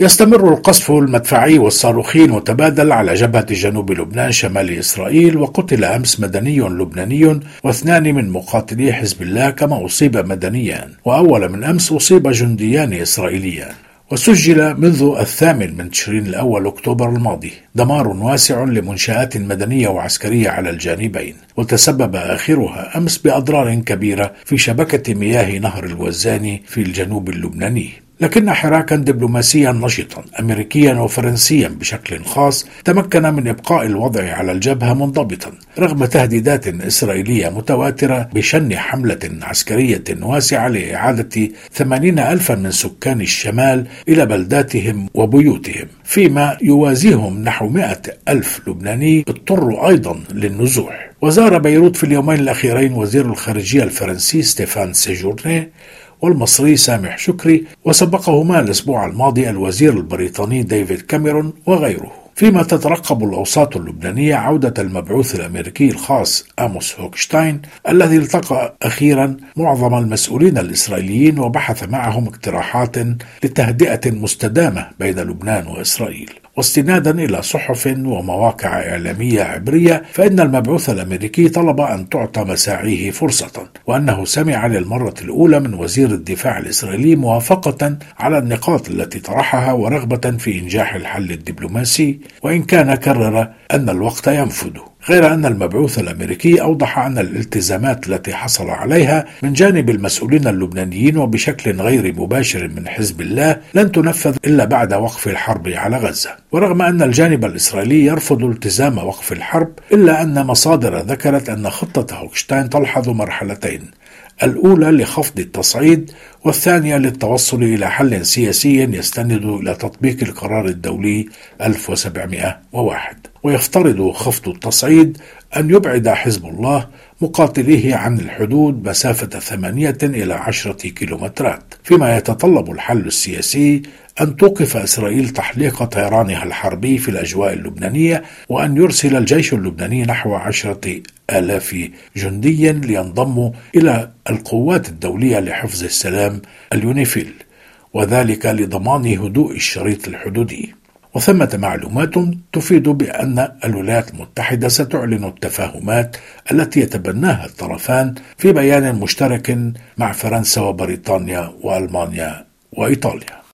يستمر القصف المدفعي والصاروخي المتبادل على جبهة جنوب لبنان شمال إسرائيل وقتل أمس مدني لبناني واثنان من مقاتلي حزب الله كما أصيب مدنيان وأول من أمس أصيب جنديان إسرائيليان. وسجل منذ الثامن من تشرين الأول أكتوبر الماضي دمار واسع لمنشآت مدنية وعسكرية على الجانبين. وتسبب آخرها أمس بأضرار كبيرة في شبكة مياه نهر الوزاني في الجنوب اللبناني. لكن حراكا دبلوماسيا نشطا امريكيا وفرنسيا بشكل خاص تمكن من إبقاء الوضع على الجبهة منضبطا رغم تهديدات إسرائيلية متواترة بشن حملة عسكرية واسعة لإعادة ثمانين الفا من سكان الشمال إلى بلداتهم وبيوتهم. فيما يوازيهم نحو مئة ألف لبناني اضطروا أيضا للنزوح. وزار بيروت في اليومين الأخيرين وزير الخارجية الفرنسي ستيفان سيجورني والمصري سامح شكري وسبقهما الأسبوع الماضي الوزير البريطاني ديفيد كاميرون وغيره. فيما تترقب الأوساط اللبنانية عودة المبعوث الأمريكي الخاص آموس هوكشتاين الذي التقى أخيرا معظم المسؤولين الإسرائيليين وبحث معهم اقتراحات لتهدئة مستدامة بين لبنان وإسرائيل. واستنادا إلى صحف ومواقع إعلامية عبرية فإن المبعوث الأمريكي طلب أن تعطى مساعيه فرصة وأنه سمع للمرة الأولى من وزير الدفاع الإسرائيلي موافقة على النقاط التي طرحها ورغبة في إنجاح الحل الدبلوماسي وإن كان كرر أن الوقت ينفذ غير أن المبعوث الأمريكي أوضح أن الالتزامات التي حصل عليها من جانب المسؤولين اللبنانيين وبشكل غير مباشر من حزب الله لن تنفذ إلا بعد وقف الحرب على غزة. ورغم أن الجانب الإسرائيلي يرفض التزام وقف الحرب إلا أن مصادر ذكرت أن خطة هوكشتاين تلحظ مرحلتين. الأولى لخفض التصعيد والثانية للتوصل إلى حل سياسي يستند إلى تطبيق القرار الدولي 1701 ويفترض خفض التصعيد أن يبعد حزب الله مقاتليه عن الحدود مسافة ثمانية إلى عشرة كيلومترات. فيما يتطلب الحل السياسي أن توقف إسرائيل تحليق طيرانها الحربي في الأجواء اللبنانية وأن يرسل الجيش اللبناني نحو عشرة آلاف جندي لينضموا إلى القوات الدولية لحفظ السلام اليونيفيل وذلك لضمان هدوء الشريط الحدودي. وثمة معلومات تفيد بأن الولايات المتحدة ستعلن التفاهمات التي يتبناها الطرفان في بيان مشترك مع فرنسا وبريطانيا وألمانيا وإيطاليا.